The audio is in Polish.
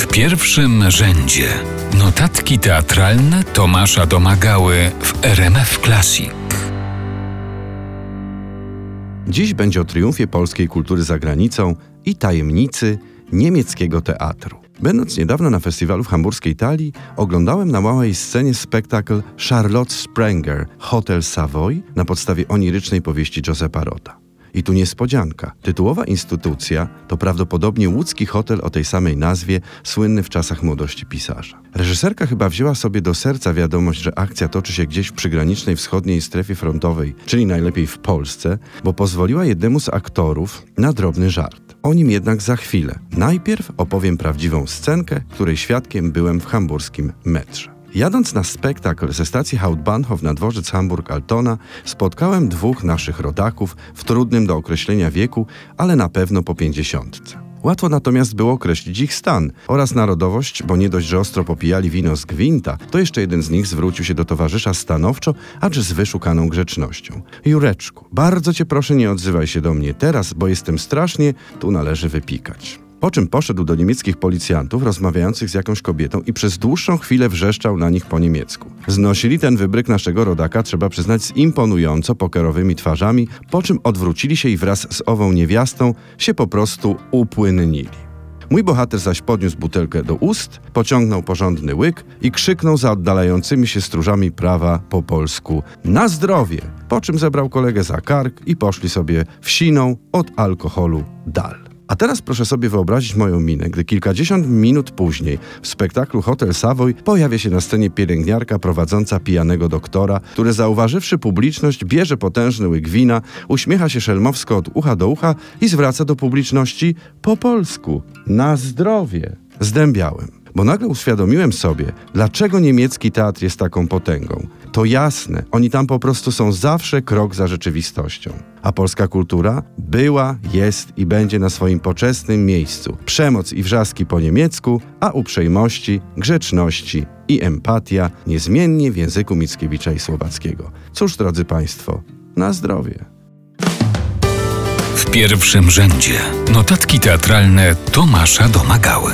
W pierwszym rzędzie notatki teatralne Tomasza Domagały w RMF Classic. Dziś będzie o triumfie polskiej kultury za granicą i tajemnicy niemieckiego teatru. Będąc niedawno na festiwalu w hamburskiej Italii, oglądałem na małej scenie spektakl Charlotte Sprenger Hotel Savoy na podstawie onirycznej powieści Giuseppa Rota. I tu niespodzianka. Tytułowa instytucja to prawdopodobnie łódzki hotel o tej samej nazwie, słynny w czasach młodości pisarza. Reżyserka chyba wzięła sobie do serca wiadomość, że akcja toczy się gdzieś w przygranicznej wschodniej strefie frontowej, czyli najlepiej w Polsce, bo pozwoliła jednemu z aktorów na drobny żart. O nim jednak za chwilę. Najpierw opowiem prawdziwą scenkę, której świadkiem byłem w hamburskim metrze. Jadąc na spektakl ze stacji Hauptbahnhof na dworzec Hamburg-Altona, spotkałem dwóch naszych rodaków w trudnym do określenia wieku, ale na pewno po pięćdziesiątce. Łatwo natomiast było określić ich stan oraz narodowość, bo nie dość, że ostro popijali wino z gwinta, to jeszcze jeden z nich zwrócił się do towarzysza stanowczo, acz z wyszukaną grzecznością. Jureczku, bardzo cię proszę nie odzywaj się do mnie teraz, bo jestem strasznie, tu należy wypikać. Po czym poszedł do niemieckich policjantów rozmawiających z jakąś kobietą i przez dłuższą chwilę wrzeszczał na nich po niemiecku. Znosili ten wybryk naszego rodaka, trzeba przyznać, z imponująco pokerowymi twarzami, po czym odwrócili się i wraz z ową niewiastą się po prostu upłynnili. Mój bohater zaś podniósł butelkę do ust, pociągnął porządny łyk i krzyknął za oddalającymi się stróżami prawa po polsku na zdrowie, po czym zebrał kolegę za kark i poszli sobie wsiną od alkoholu dal. A teraz proszę sobie wyobrazić moją minę, gdy kilkadziesiąt minut później w spektaklu Hotel Savoy pojawia się na scenie pielęgniarka prowadząca pijanego doktora, który zauważywszy publiczność bierze potężny łyk wina, uśmiecha się szelmowsko od ucha do ucha i zwraca do publiczności po polsku. Na zdrowie! Zdębiałem bo nagle uświadomiłem sobie, dlaczego niemiecki teatr jest taką potęgą. To jasne, oni tam po prostu są zawsze krok za rzeczywistością. A polska kultura była, jest i będzie na swoim poczesnym miejscu. Przemoc i wrzaski po niemiecku, a uprzejmości, grzeczności i empatia niezmiennie w języku Mickiewicza i Słowackiego. Cóż, drodzy Państwo, na zdrowie. W pierwszym rzędzie notatki teatralne Tomasza Domagały.